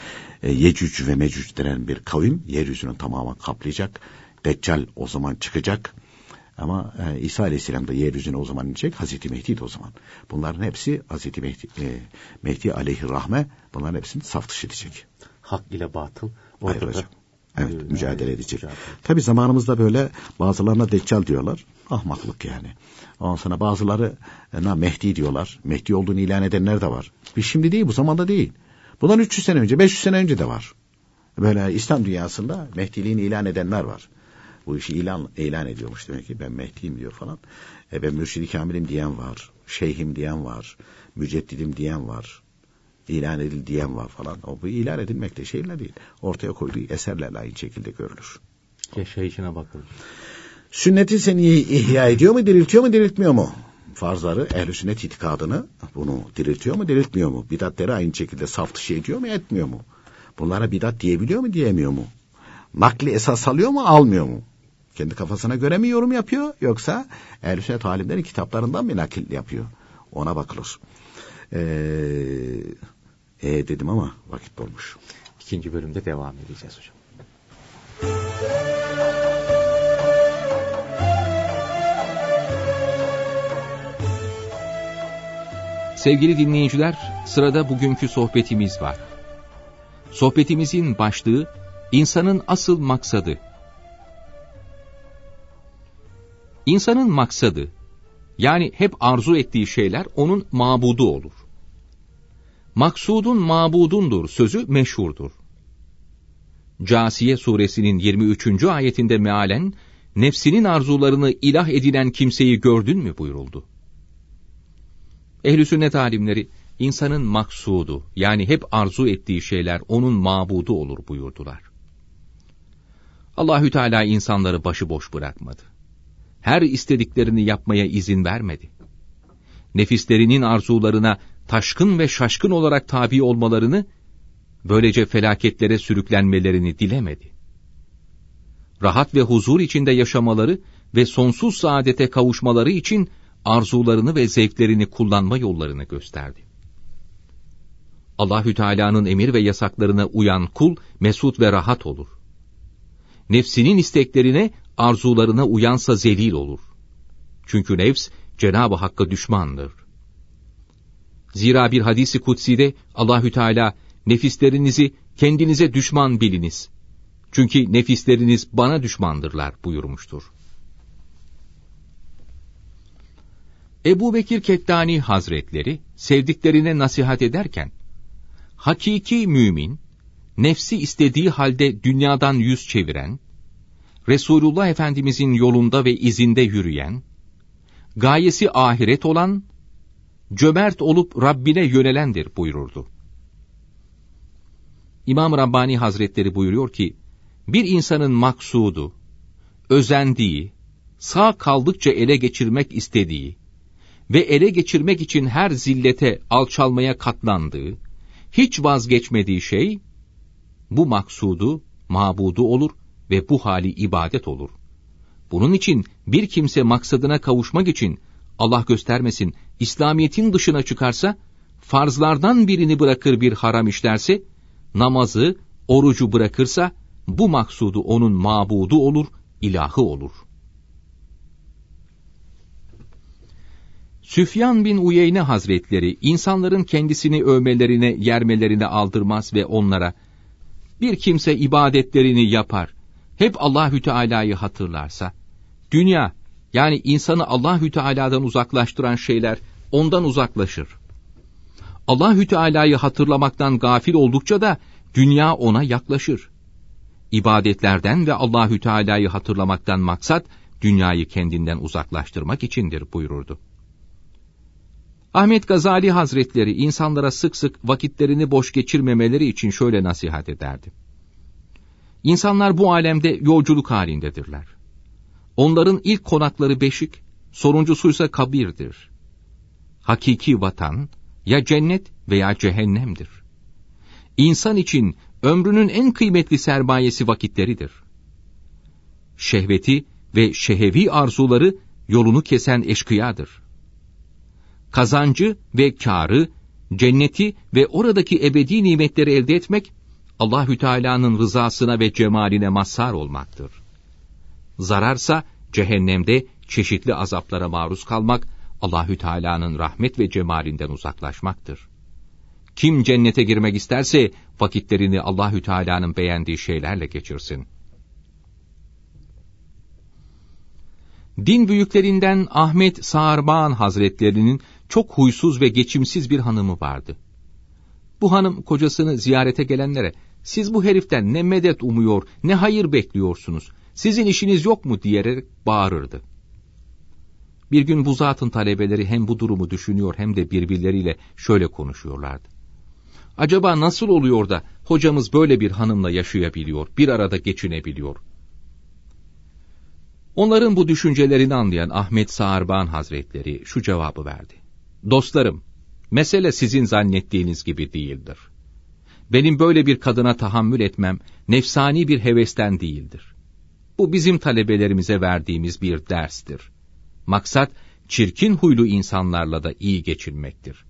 [SPEAKER 4] E, Yecüc ve Mecüc denen bir kavim yeryüzünün tamamen kaplayacak. Deccal o zaman çıkacak. Ama e, İsa Aleyhisselam da yeryüzüne o zaman inecek. Hazreti Mehdi de o zaman. Bunların hepsi Hazreti Mehdi, e, Mehdi aleyhi rahme bunların hepsini saf dışı edecek.
[SPEAKER 2] Hak ile batıl orada.
[SPEAKER 4] Evet, yani, mücadele edecek. Mücadele. Tabi zamanımızda böyle bazılarına deccal diyorlar. Ahmaklık yani. Ondan sonra bazıları na Mehdi diyorlar. Mehdi olduğunu ilan edenler de var. Bir şimdi değil bu zamanda değil. Bundan 300 sene önce 500 sene önce de var. Böyle İslam dünyasında Mehdiliğini ilan edenler var. Bu işi ilan, ilan ediyormuş demek ki ben Mehdi'yim diyor falan. E ben mürşidi kamilim diyen var. Şeyhim diyen var. Müceddidim diyen var. İlan edil diyen var falan. O bu ilan edilmekte şeyle değil. Ortaya koyduğu eserlerle aynı şekilde görülür.
[SPEAKER 2] Yaşayışına bakılır.
[SPEAKER 4] Sünneti seni ihya ediyor mu, diriltiyor mu, diriltmiyor mu? farzları ehl-i sünnet itikadını bunu diriltiyor mu diriltmiyor mu? Bidatleri aynı şekilde saf dışı ediyor mu etmiyor mu? Bunlara bidat diyebiliyor mu diyemiyor mu? Nakli esas alıyor mu almıyor mu? Kendi kafasına göre mi yorum yapıyor yoksa ehl-i sünnet alimlerin kitaplarından mı nakil yapıyor? Ona bakılır. Ee, e dedim ama vakit dolmuş.
[SPEAKER 2] İkinci bölümde devam edeceğiz hocam. Sevgili dinleyiciler, sırada bugünkü sohbetimiz var. Sohbetimizin başlığı, insanın asıl maksadı. İnsanın maksadı, yani hep arzu ettiği şeyler onun mabudu olur. Maksudun mabudundur sözü meşhurdur. Casiye suresinin 23. ayetinde mealen, nefsinin arzularını ilah edinen kimseyi gördün mü buyuruldu. Ehl-i sünnet alimleri, insanın maksudu, yani hep arzu ettiği şeyler onun mabudu olur buyurdular. Allahü Teala insanları başıboş bırakmadı. Her istediklerini yapmaya izin vermedi. Nefislerinin arzularına taşkın ve şaşkın olarak tabi olmalarını, böylece felaketlere sürüklenmelerini dilemedi. Rahat ve huzur içinde yaşamaları ve sonsuz saadete kavuşmaları için arzularını ve zevklerini kullanma yollarını gösterdi. Allahü Teala'nın emir ve yasaklarına uyan kul mesut ve rahat olur. Nefsinin isteklerine, arzularına uyansa zelil olur. Çünkü nefs Cenab-ı Hakk'a düşmandır. Zira bir hadisi kutsi'de Allahü Teala nefislerinizi kendinize düşman biliniz. Çünkü nefisleriniz bana düşmandırlar buyurmuştur. Ebu Bekir Kettani Hazretleri sevdiklerine nasihat ederken, hakiki mümin, nefsi istediği halde dünyadan yüz çeviren, Resulullah Efendimizin yolunda ve izinde yürüyen, gayesi ahiret olan, cömert olup Rabbine yönelendir buyururdu. İmam Rabbani Hazretleri buyuruyor ki, bir insanın maksudu, özendiği, sağ kaldıkça ele geçirmek istediği ve ele geçirmek için her zillete, alçalmaya katlandığı, hiç vazgeçmediği şey, bu maksudu, mabudu olur ve bu hali ibadet olur. Bunun için bir kimse maksadına kavuşmak için Allah göstermesin İslamiyet'in dışına çıkarsa, farzlardan birini bırakır bir haram işlerse, namazı, orucu bırakırsa, bu maksudu onun mabudu olur, ilahı olur. Süfyan bin Uyeyne Hazretleri, insanların kendisini övmelerine, yermelerine aldırmaz ve onlara, bir kimse ibadetlerini yapar, hep Allahü Teala'yı hatırlarsa, dünya, yani insanı Allahü Teala'dan uzaklaştıran şeyler ondan uzaklaşır. Allahü Teala'yı hatırlamaktan gafil oldukça da dünya ona yaklaşır. İbadetlerden ve Allahü Teala'yı hatırlamaktan maksat dünyayı kendinden uzaklaştırmak içindir buyururdu. Ahmet Gazali Hazretleri insanlara sık sık vakitlerini boş geçirmemeleri için şöyle nasihat ederdi. İnsanlar bu alemde yolculuk halindedirler. Onların ilk konakları beşik, sonuncusuysa kabirdir. Hakiki vatan ya cennet veya cehennemdir. İnsan için ömrünün en kıymetli sermayesi vakitleridir. Şehveti ve şehevi arzuları yolunu kesen eşkıyadır. Kazancı ve kârı, cenneti ve oradaki ebedi nimetleri elde etmek, Allahü Teala'nın rızasına ve cemaline mazhar olmaktır. Zararsa cehennemde çeşitli azaplara maruz kalmak, Allahü Teala'nın rahmet ve cemalinden uzaklaşmaktır. Kim cennete girmek isterse vakitlerini Allahü Teala'nın beğendiği şeylerle geçirsin. Din büyüklerinden Ahmet Sağırban Hazretlerinin çok huysuz ve geçimsiz bir hanımı vardı. Bu hanım kocasını ziyarete gelenlere, siz bu heriften ne medet umuyor, ne hayır bekliyorsunuz, sizin işiniz yok mu diyerek bağırırdı. Bir gün bu zatın talebeleri hem bu durumu düşünüyor hem de birbirleriyle şöyle konuşuyorlardı. Acaba nasıl oluyor da hocamız böyle bir hanımla yaşayabiliyor, bir arada geçinebiliyor? Onların bu düşüncelerini anlayan Ahmet Sağarban Hazretleri şu cevabı verdi. Dostlarım, mesele sizin zannettiğiniz gibi değildir. Benim böyle bir kadına tahammül etmem nefsani bir hevesten değildir. Bu bizim talebelerimize verdiğimiz bir derstir. Maksat, çirkin huylu insanlarla da iyi geçinmektir.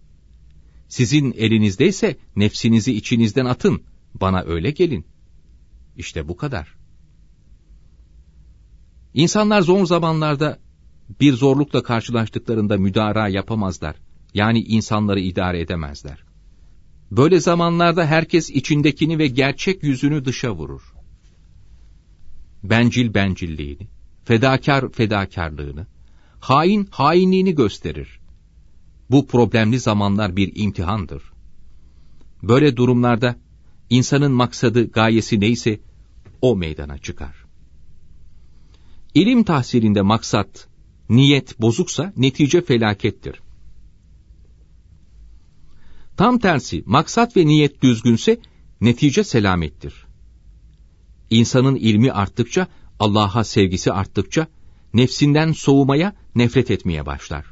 [SPEAKER 2] Sizin elinizdeyse nefsinizi içinizden atın, bana öyle gelin. İşte bu kadar. İnsanlar zor zamanlarda bir zorlukla karşılaştıklarında müdara yapamazlar. Yani insanları idare edemezler. Böyle zamanlarda herkes içindekini ve gerçek yüzünü dışa vurur. Bencil bencilliğini, fedakar fedakarlığını, hain hainliğini gösterir. Bu problemli zamanlar bir imtihandır. Böyle durumlarda insanın maksadı, gayesi neyse o meydana çıkar. İlim tahsilinde maksat, niyet bozuksa netice felakettir. Tam tersi maksat ve niyet düzgünse netice selamettir. İnsanın ilmi arttıkça, Allah'a sevgisi arttıkça, nefsinden soğumaya, nefret etmeye başlar.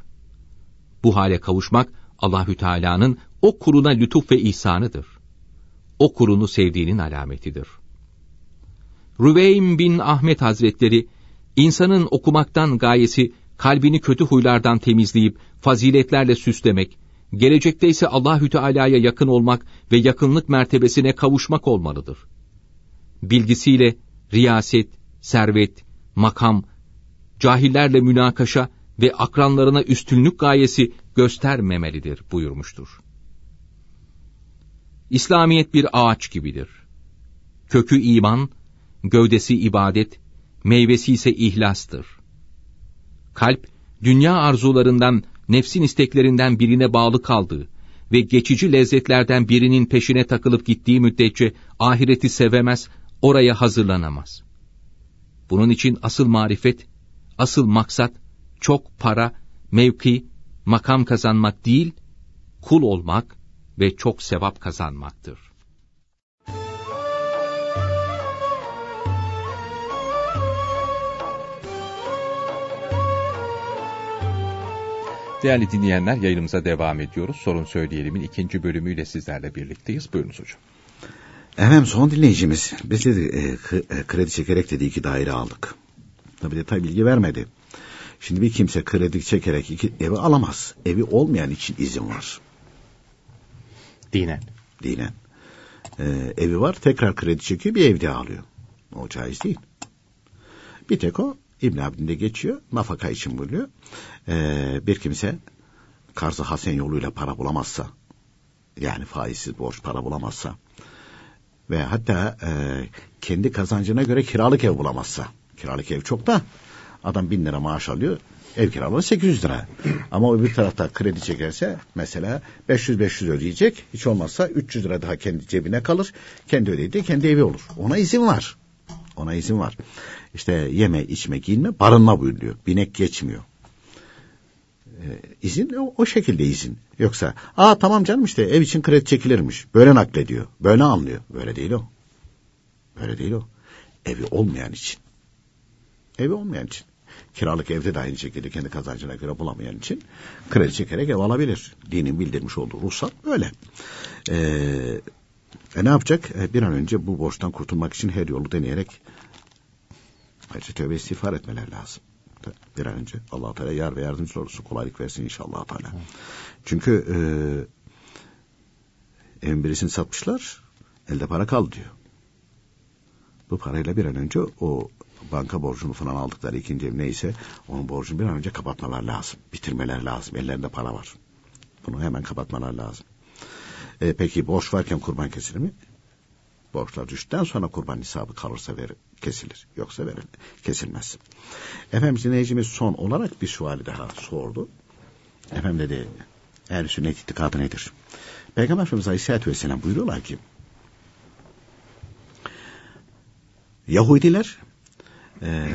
[SPEAKER 2] Bu hale kavuşmak Allahü Teala'nın o kuruna lütuf ve ihsanıdır. O kurunu sevdiğinin alametidir. Rüveym bin Ahmet Hazretleri, insanın okumaktan gayesi kalbini kötü huylardan temizleyip faziletlerle süslemek, gelecekte ise Allahü Teala'ya yakın olmak ve yakınlık mertebesine kavuşmak olmalıdır. Bilgisiyle riyaset, servet, makam, cahillerle münakaşa ve akranlarına üstünlük gayesi göstermemelidir buyurmuştur. İslamiyet bir ağaç gibidir. Kökü iman, gövdesi ibadet, meyvesi ise ihlastır. Kalp, dünya arzularından, nefsin isteklerinden birine bağlı kaldığı ve geçici lezzetlerden birinin peşine takılıp gittiği müddetçe ahireti sevemez, oraya hazırlanamaz. Bunun için asıl marifet, asıl maksat, çok para, mevki, makam kazanmak değil, kul olmak ve çok sevap kazanmaktır.
[SPEAKER 1] Değerli dinleyenler yayınımıza devam ediyoruz. Sorun Söyleyelim'in ikinci bölümüyle sizlerle birlikteyiz. Buyurunuz hocam.
[SPEAKER 4] Efendim son dinleyicimiz biz de e, e, kredi çekerek dedi iki daire aldık. Tabi detay bilgi vermedi. Şimdi bir kimse kredi çekerek iki evi alamaz. Evi olmayan için izin var.
[SPEAKER 1] Dinen.
[SPEAKER 4] Dinen. Ee, evi var tekrar kredi çekiyor bir evde alıyor. O caiz değil. Bir tek o İbn Abdin'de geçiyor. Nafaka için buluyor. Ee, bir kimse karzı hasen yoluyla para bulamazsa yani faizsiz borç para bulamazsa ve hatta e, kendi kazancına göre kiralık ev bulamazsa kiralık ev çok da adam bin lira maaş alıyor ev kiraları 800 lira. Ama o bir tarafta kredi çekerse mesela 500-500 ödeyecek. Hiç olmazsa 300 lira daha kendi cebine kalır. Kendi ödediği kendi evi olur. Ona izin var. Ona izin var. İşte yeme, içme, giyinme, barınma buyuruyor. Binek geçmiyor. Ee, izin o, o şekilde izin. Yoksa aa tamam canım işte ev için kredi çekilirmiş. Böyle naklediyor. Böyle anlıyor. Böyle değil o. Böyle değil o. Evi olmayan için. Evi olmayan için. Kiralık evde de aynı şekilde kendi kazancına göre bulamayan için kredi çekerek ev alabilir. Dinin bildirmiş olduğu ruhsat böyle. Ee, e ne yapacak? E, bir an önce bu borçtan kurtulmak için her yolu deneyerek ayrıca tövbe istiğfar etmeler lazım. Bir an önce allah Teala yar ve yardımcı olursun. Kolaylık versin inşallah Teala. Çünkü e, evin birisini satmışlar. Elde para kaldı diyor. Bu parayla bir an önce o banka borcunu falan aldıkları ikinci ev neyse onun borcunu bir an önce kapatmalar lazım. Bitirmeler lazım. Ellerinde para var. Bunu hemen kapatmalar lazım. E, peki borç varken kurban kesilir mi? Borçlar düştükten sonra kurban hesabı kalırsa ver, kesilir. Yoksa verir, kesilmez. Efendim dinleyicimiz son olarak bir suali daha sordu. Efendim dedi, ehl sünnet itikadı nedir? Peygamber Efendimiz Aleyhisselatü Vesselam buyuruyorlar ki, Yahudiler e,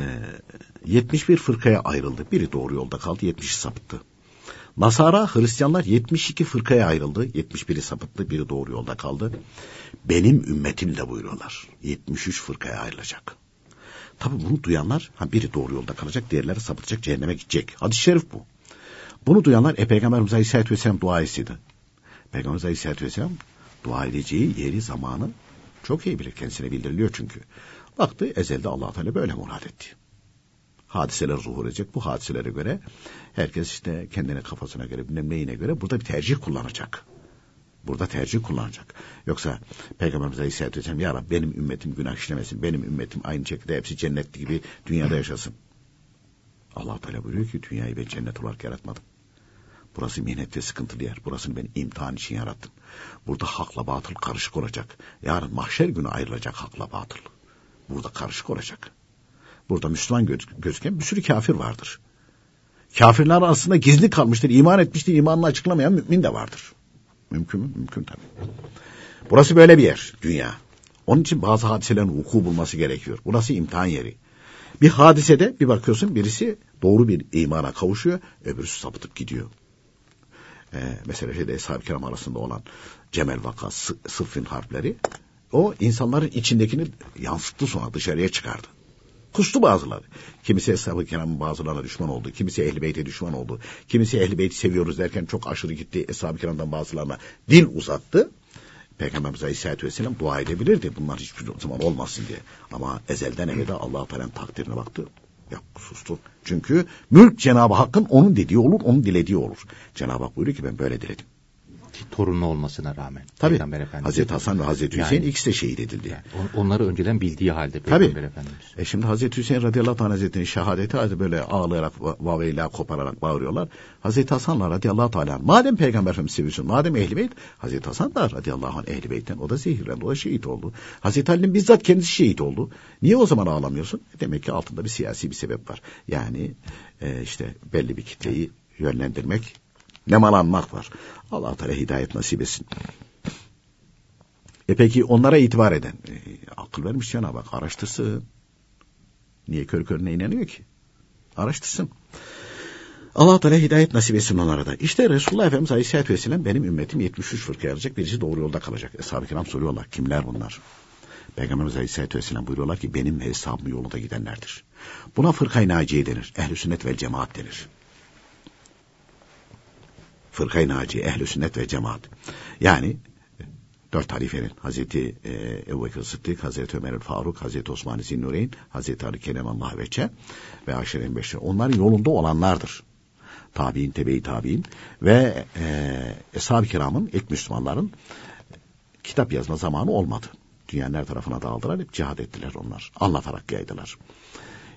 [SPEAKER 4] 71 fırkaya ayrıldı. Biri doğru yolda kaldı, 70'i sapıttı. Nasara, Hristiyanlar 72 fırkaya ayrıldı. 71'i sapıttı, biri doğru yolda kaldı. Benim ümmetim de buyuruyorlar. 73 fırkaya ayrılacak. Tabi bunu duyanlar ha biri doğru yolda kalacak, diğerleri sapıtacak, cehenneme gidecek. Hadis-i şerif bu. Bunu duyanlar e, Peygamberimiz Aleyhisselatü Vesselam dua istedi. Peygamberimiz Aleyhisselatü Vesselam dua edeceği yeri zamanı çok iyi bilir. Kendisine bildiriliyor çünkü. Baktı ezelde allah Teala böyle murad etti. Hadiseler zuhur edecek. Bu hadiselere göre herkes işte kendine kafasına göre bilmem neyine göre burada bir tercih kullanacak. Burada tercih kullanacak. Yoksa Peygamberimiz Aleyhisselatü Vesselam ya Rabbi benim ümmetim günah işlemesin. Benim ümmetim aynı şekilde hepsi cennetli gibi dünyada yaşasın. allah Teala buyuruyor ki dünyayı ben cennet olarak yaratmadım. Burası minnet ve sıkıntılı yer. Burasını ben imtihan için yarattım. Burada hakla batıl karışık olacak. Yarın mahşer günü ayrılacak hakla batıl. Burada karışık olacak. Burada Müslüman göz gözüken bir sürü kafir vardır. Kafirler arasında gizli kalmıştır, iman etmiştir, imanını açıklamayan mümin de vardır. Mümkün mü? Mümkün tabii. Burası böyle bir yer, dünya. Onun için bazı hadiselerin vuku bulması gerekiyor. Burası imtihan yeri. Bir hadisede bir bakıyorsun birisi doğru bir imana kavuşuyor, öbürsü sapıtıp gidiyor. Ee, mesela şeyde Eshab-ı Kiram arasında olan Cemel Vaka, Sıffin harpleri o insanların içindekini yansıttı sonra dışarıya çıkardı. Kustu bazıları. Kimisi Eshab-ı Kiram'ın bazılarına düşman oldu. Kimisi Ehl-i Beyt'e düşman oldu. Kimisi Ehl-i Beyt'i seviyoruz derken çok aşırı gitti. Eshab-ı Kiram'dan bazılarına dil uzattı. Peygamberimiz Aleyhisselatü Vesselam dua edebilirdi. Bunlar hiçbir zaman olmasın diye. Ama ezelden ebede Allah-u Teala'nın takdirine baktı. Yok sustu. Çünkü mülk Cenab-ı Hakk'ın onun dediği olur, onun dilediği olur. Cenab-ı Hak buyuruyor ki ben böyle diledim
[SPEAKER 2] torunlu olmasına rağmen.
[SPEAKER 4] Tabi Hazreti Hasan ve Hazreti Hüseyin yani, ikisi de şehit edildi. Yani,
[SPEAKER 2] onları önceden bildiği halde Peygamber Tabii. Efendimiz.
[SPEAKER 4] E şimdi Hazreti Hüseyin radıyallahu anh hazretinin şehadeti böyle ağlayarak vaveyla kopararak bağırıyorlar. Hazreti Hasan'la radıyallahu teala madem Peygamber Efendimiz seviyorsun madem ehli beyt Hazreti Hasan da radıyallahu anh ehli beytten o da zehirlendi o da şehit oldu. Hazreti Ali'nin bizzat kendisi şehit oldu. Niye o zaman ağlamıyorsun? E demek ki altında bir siyasi bir sebep var. Yani e, işte belli bir kitleyi yönlendirmek nemalanmak var. Allah Teala hidayet nasip etsin. E peki onlara itibar eden e, akıl vermiş Cenab-ı Hak araştırsın. Niye kör körüne inanıyor ki? Araştırsın. Allah Teala hidayet nasip etsin onlara da. İşte Resulullah Efendimiz Aleyhisselatü Vesselam benim ümmetim 73 fırka yarayacak. Birisi doğru yolda kalacak. Eshab-ı kiram soruyorlar. Kimler bunlar? Peygamberimiz Aleyhisselatü Vesselam buyuruyorlar ki benim ve hesabım yolunda gidenlerdir. Buna fırkayı naciye denir. Ehl-i sünnet vel cemaat denir. Fırkayı Naci, Ehl-i Sünnet ve Cemaat. Yani dört halifenin Hazreti e, Ebu Bekir Sıddık, Hazreti Ömer Faruk, Hazreti Osman Zinnureyn, Hazreti Ali Kenemallah Veçe ve Aşiren Beşer. Onların yolunda olanlardır. Tabi'in, tebe tabi'in ve e, Eshab-ı Kiram'ın, ilk Müslümanların kitap yazma zamanı olmadı. Dünyanın her tarafına dağıldılar, hep cihad ettiler onlar. Anlatarak yaydılar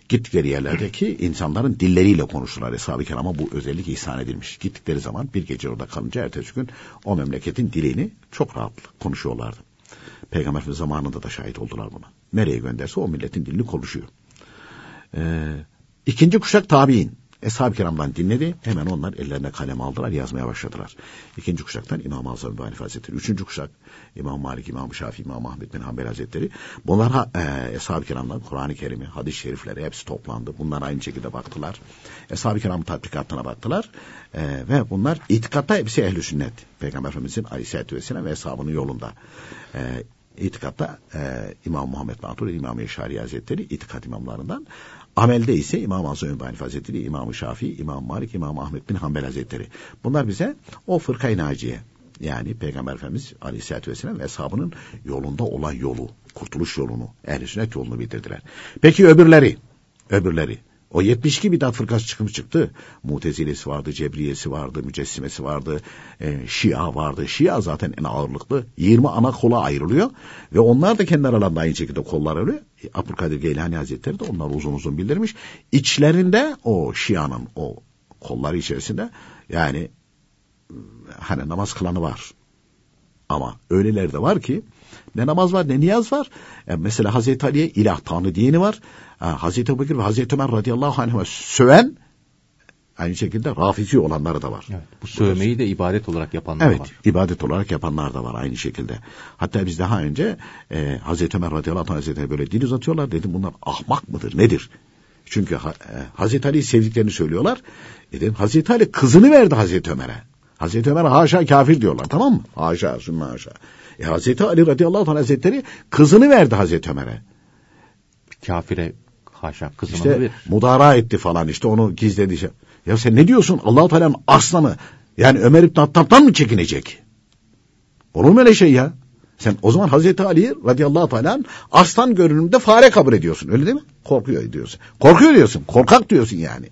[SPEAKER 4] gittikleri yerlerdeki insanların dilleriyle konuştular. Eshab-ı Kiram'a bu özellik ihsan edilmiş. Gittikleri zaman bir gece orada kalınca ertesi gün o memleketin dilini çok rahat konuşuyorlardı. Peygamber zamanında da şahit oldular buna. Nereye gönderse o milletin dilini konuşuyor. Ee, ikinci kuşak tabi'in. Eshab-ı kiramdan dinledi. Hemen onlar ellerine kalem aldılar, yazmaya başladılar. İkinci kuşaktan İmam-ı Azam Ebu Hazretleri. Üçüncü kuşak İmam Malik, İmam Şafii, İmam Ahmet bin Hanbel Hazretleri. Bunlar e, Eshab-ı kiramdan Kur'an-ı Kerim'i, hadis-i şerifleri hepsi toplandı. Bunlar aynı şekilde baktılar. Eshab-ı kiramın tatbikatına baktılar. E, ve bunlar itikatta hepsi ehl sünnet. Peygamber Efendimizin aleyhissalatü vesselam ve eshabının yolunda. E, itikatta e, İmam Muhammed Matur, İmam Eşari Hazretleri itikat imamlarından. Amelde ise İmam Azam Ebu Hazretleri, İmam Şafii, İmam Malik, İmam Ahmet bin Hanbel Hazretleri. Bunlar bize o fırkayı naciye yani Peygamber Efendimiz Aleyhisselatü Vesselam ve eshabının yolunda olan yolu, kurtuluş yolunu, ehl sünnet yolunu bildirdiler. Peki öbürleri, öbürleri, o 72 bidat fırkası çıkmış çıktı. Mutezilesi vardı, Cebriyesi vardı, Mücessimesi vardı, e, Şia vardı. Şia zaten en ağırlıklı. 20 ana kola ayrılıyor ve onlar da kendi aralarında aynı şekilde kollar arıyor. E, Abdülkadir Geylani Hazretleri de onlar uzun uzun bildirmiş. İçlerinde o Şia'nın o kolları içerisinde yani hani namaz kılanı var. Ama öyleler de var ki ne namaz var ne niyaz var. E, mesela Hazreti Ali'ye ilah tanrı diyeni var. Hazreti Ebu Bekir ve Hazreti Ömer radıyallahu anh'a söven aynı şekilde rafizi olanları da var.
[SPEAKER 2] Evet, bu sövmeyi de ibadet olarak yapanlar
[SPEAKER 4] evet,
[SPEAKER 2] var.
[SPEAKER 4] Evet ibadet olarak yapanlar da var aynı şekilde. Hatta biz daha önce e, Hazreti Ömer radıyallahu anh hazretleri böyle dil uzatıyorlar. Dedim bunlar ahmak mıdır nedir? Çünkü ha, e, Hazreti Ali'yi sevdiklerini söylüyorlar. E dedim Hazreti Ali kızını verdi Hazreti Ömer'e. Hazreti Ömer haşa kafir diyorlar tamam mı? Haşa sümme haşa. E, Hazreti Ali radıyallahu anh hazretleri kızını verdi Hazreti Ömer'e.
[SPEAKER 2] Kafire Haşa kızını
[SPEAKER 4] İşte
[SPEAKER 2] verir.
[SPEAKER 4] mudara etti falan işte onu gizledi. şey. Ya sen ne diyorsun? Allah-u Teala'nın aslanı yani Ömer İbn Hattab'dan mı çekinecek? Olur mu öyle şey ya? Sen o zaman Hazreti Ali radıyallahu teala aslan görünümde fare kabul ediyorsun. Öyle değil mi? Korkuyor diyorsun. Korkuyor diyorsun. Korkak diyorsun yani.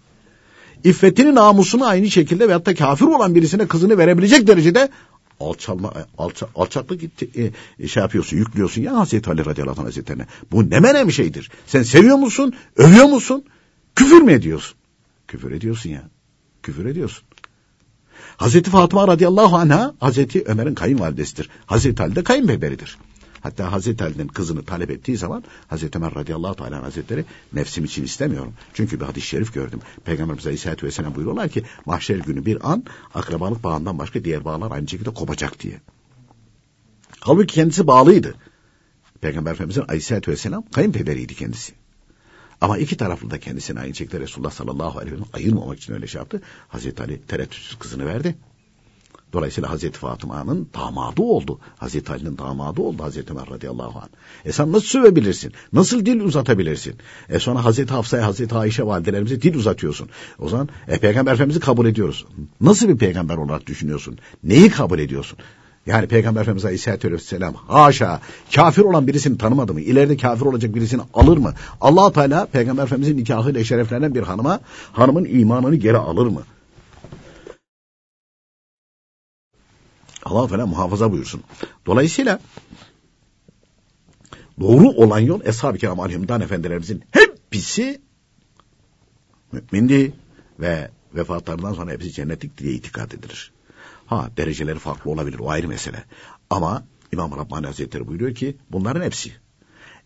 [SPEAKER 4] İffetini namusunu aynı şekilde veyahut da kafir olan birisine kızını verebilecek derecede alçalma, alça, alçaklık e, e, şey yapıyorsun, yüklüyorsun ya Hazreti Ali radıyallahu anh hazretlerine. Bu ne menem şeydir. Sen seviyor musun? Övüyor musun? Küfür mü ediyorsun? Küfür ediyorsun ya. Küfür ediyorsun. Hazreti Fatıma radıyallahu anha Hazreti Ömer'in kayınvalidesidir. Hazreti Ali de kayınpederidir. Hatta Hazreti Ali'nin kızını talep ettiği zaman Hazreti Ömer radıyallahu teala hazretleri nefsim için istemiyorum. Çünkü bir hadis-i şerif gördüm. Peygamberimiz aleyhissalatü vesselam buyuruyorlar ki mahşer günü bir an akrabalık bağından başka diğer bağlar aynı şekilde kopacak diye. Halbuki kendisi bağlıydı. Peygamber Efendimiz'in aleyhissalatü vesselam kayınpederiydi kendisi. Ama iki taraflı da kendisine aynı şekilde Resulullah sallallahu aleyhi ve sellem ayırmamak için öyle şey yaptı. Hazreti Ali tereddütsüz kızını verdi. Dolayısıyla Hazreti Fatıma'nın damadı oldu. Hazreti Ali'nin damadı oldu Hazreti Ömer radıyallahu anh. E sen nasıl sövebilirsin? Nasıl dil uzatabilirsin? E sonra Hazreti Hafsa'ya, Hazreti Ayşe validelerimize dil uzatıyorsun. O zaman e, Peygamber Efendimiz'i kabul ediyoruz. Nasıl bir peygamber olarak düşünüyorsun? Neyi kabul ediyorsun? Yani Peygamber Efendimiz Aleyhisselatü Vesselam haşa kafir olan birisini tanımadı mı? İleride kafir olacak birisini alır mı? allah Teala Peygamber Efendimizin nikahıyla şereflenen bir hanıma hanımın imanını geri alır mı? Allah Teala muhafaza buyursun. Dolayısıyla doğru olan yol Eshab-ı Kiram Aleyhimdan Efendilerimizin hepsi mümindi ve vefatlarından sonra hepsi cennetlik diye itikad edilir. Ha dereceleri farklı olabilir o ayrı mesele. Ama İmam Rabbani Hazretleri buyuruyor ki bunların hepsi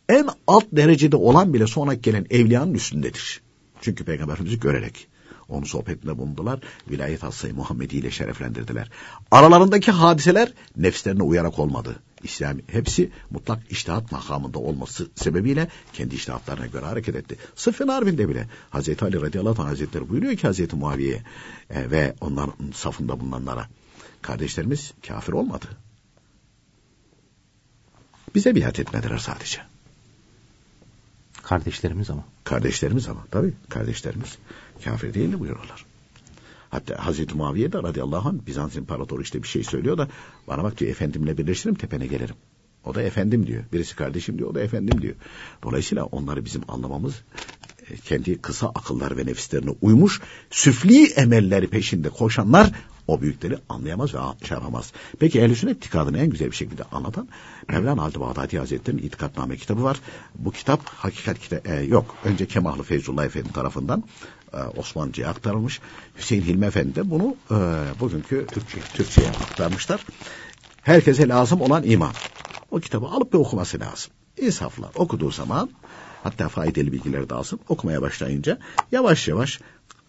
[SPEAKER 4] en alt derecede olan bile sonra gelen evliyanın üstündedir. Çünkü Peygamberimizi görerek onun sohbetinde bulundular. Vilayet Hassayı Muhammedi ile şereflendirdiler. Aralarındaki hadiseler nefslerine uyarak olmadı. İslam hepsi mutlak iştihat makamında olması sebebiyle kendi iştihatlarına göre hareket etti. Sıffın Harbi'nde bile Hazreti Ali radıyallahu anh hazretleri buyuruyor ki Hazreti Muaviye'ye e, ve onların safında bulunanlara kardeşlerimiz kafir olmadı. Bize biat etmediler sadece.
[SPEAKER 2] Kardeşlerimiz ama.
[SPEAKER 4] Kardeşlerimiz ama tabii kardeşlerimiz kafir değildi buyuruyorlar. Hatta Hazreti Muaviye de radıyallahu anh Bizans İmparatoru işte bir şey söylüyor da bana bak diyor efendimle birleşirim tepene gelirim. O da efendim diyor. Birisi kardeşim diyor o da efendim diyor. Dolayısıyla onları bizim anlamamız e, kendi kısa akıllar ve nefislerine uymuş süfli emelleri peşinde koşanlar o büyükleri anlayamaz ve şey yapamaz. Peki ehl Sünnet itikadını en güzel bir şekilde anlatan Mevlana Halid Bağdadi Hazretleri'nin İtikadname kitabı var. Bu kitap hakikat kitabı e, yok. Önce Kemahlı Feyzullah Efendi tarafından Osmanlıca'ya aktarılmış. Hüseyin Hilmi Efendi de bunu e, bugünkü Türkçe, Türkçe'ye aktarmışlar. Herkese lazım olan iman. O kitabı alıp bir okuması lazım. İnsaflar okuduğu zaman hatta faydalı bilgiler de alsın. Okumaya başlayınca yavaş yavaş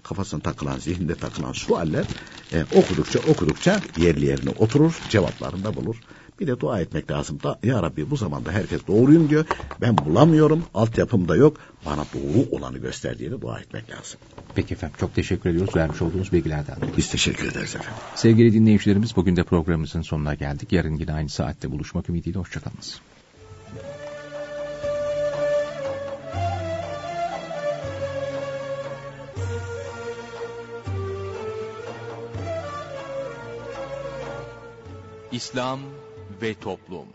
[SPEAKER 4] kafasına takılan, zihninde takılan sualler e, okudukça okudukça yerli yerine oturur, cevaplarını da bulur. Bir de dua etmek lazım. Da, ya Rabbi bu zamanda herkes doğruyum diyor. Ben bulamıyorum, altyapım da yok. Bana doğru olanı göster diye de dua etmek lazım.
[SPEAKER 2] Peki efendim çok teşekkür ediyoruz vermiş olduğunuz bilgilerden.
[SPEAKER 4] Biz teşekkür ederiz efendim.
[SPEAKER 2] Sevgili dinleyicilerimiz bugün de programımızın sonuna geldik. Yarın yine aynı saatte buluşmak ümidiyle hoşçakalınız. İslam ve toplum.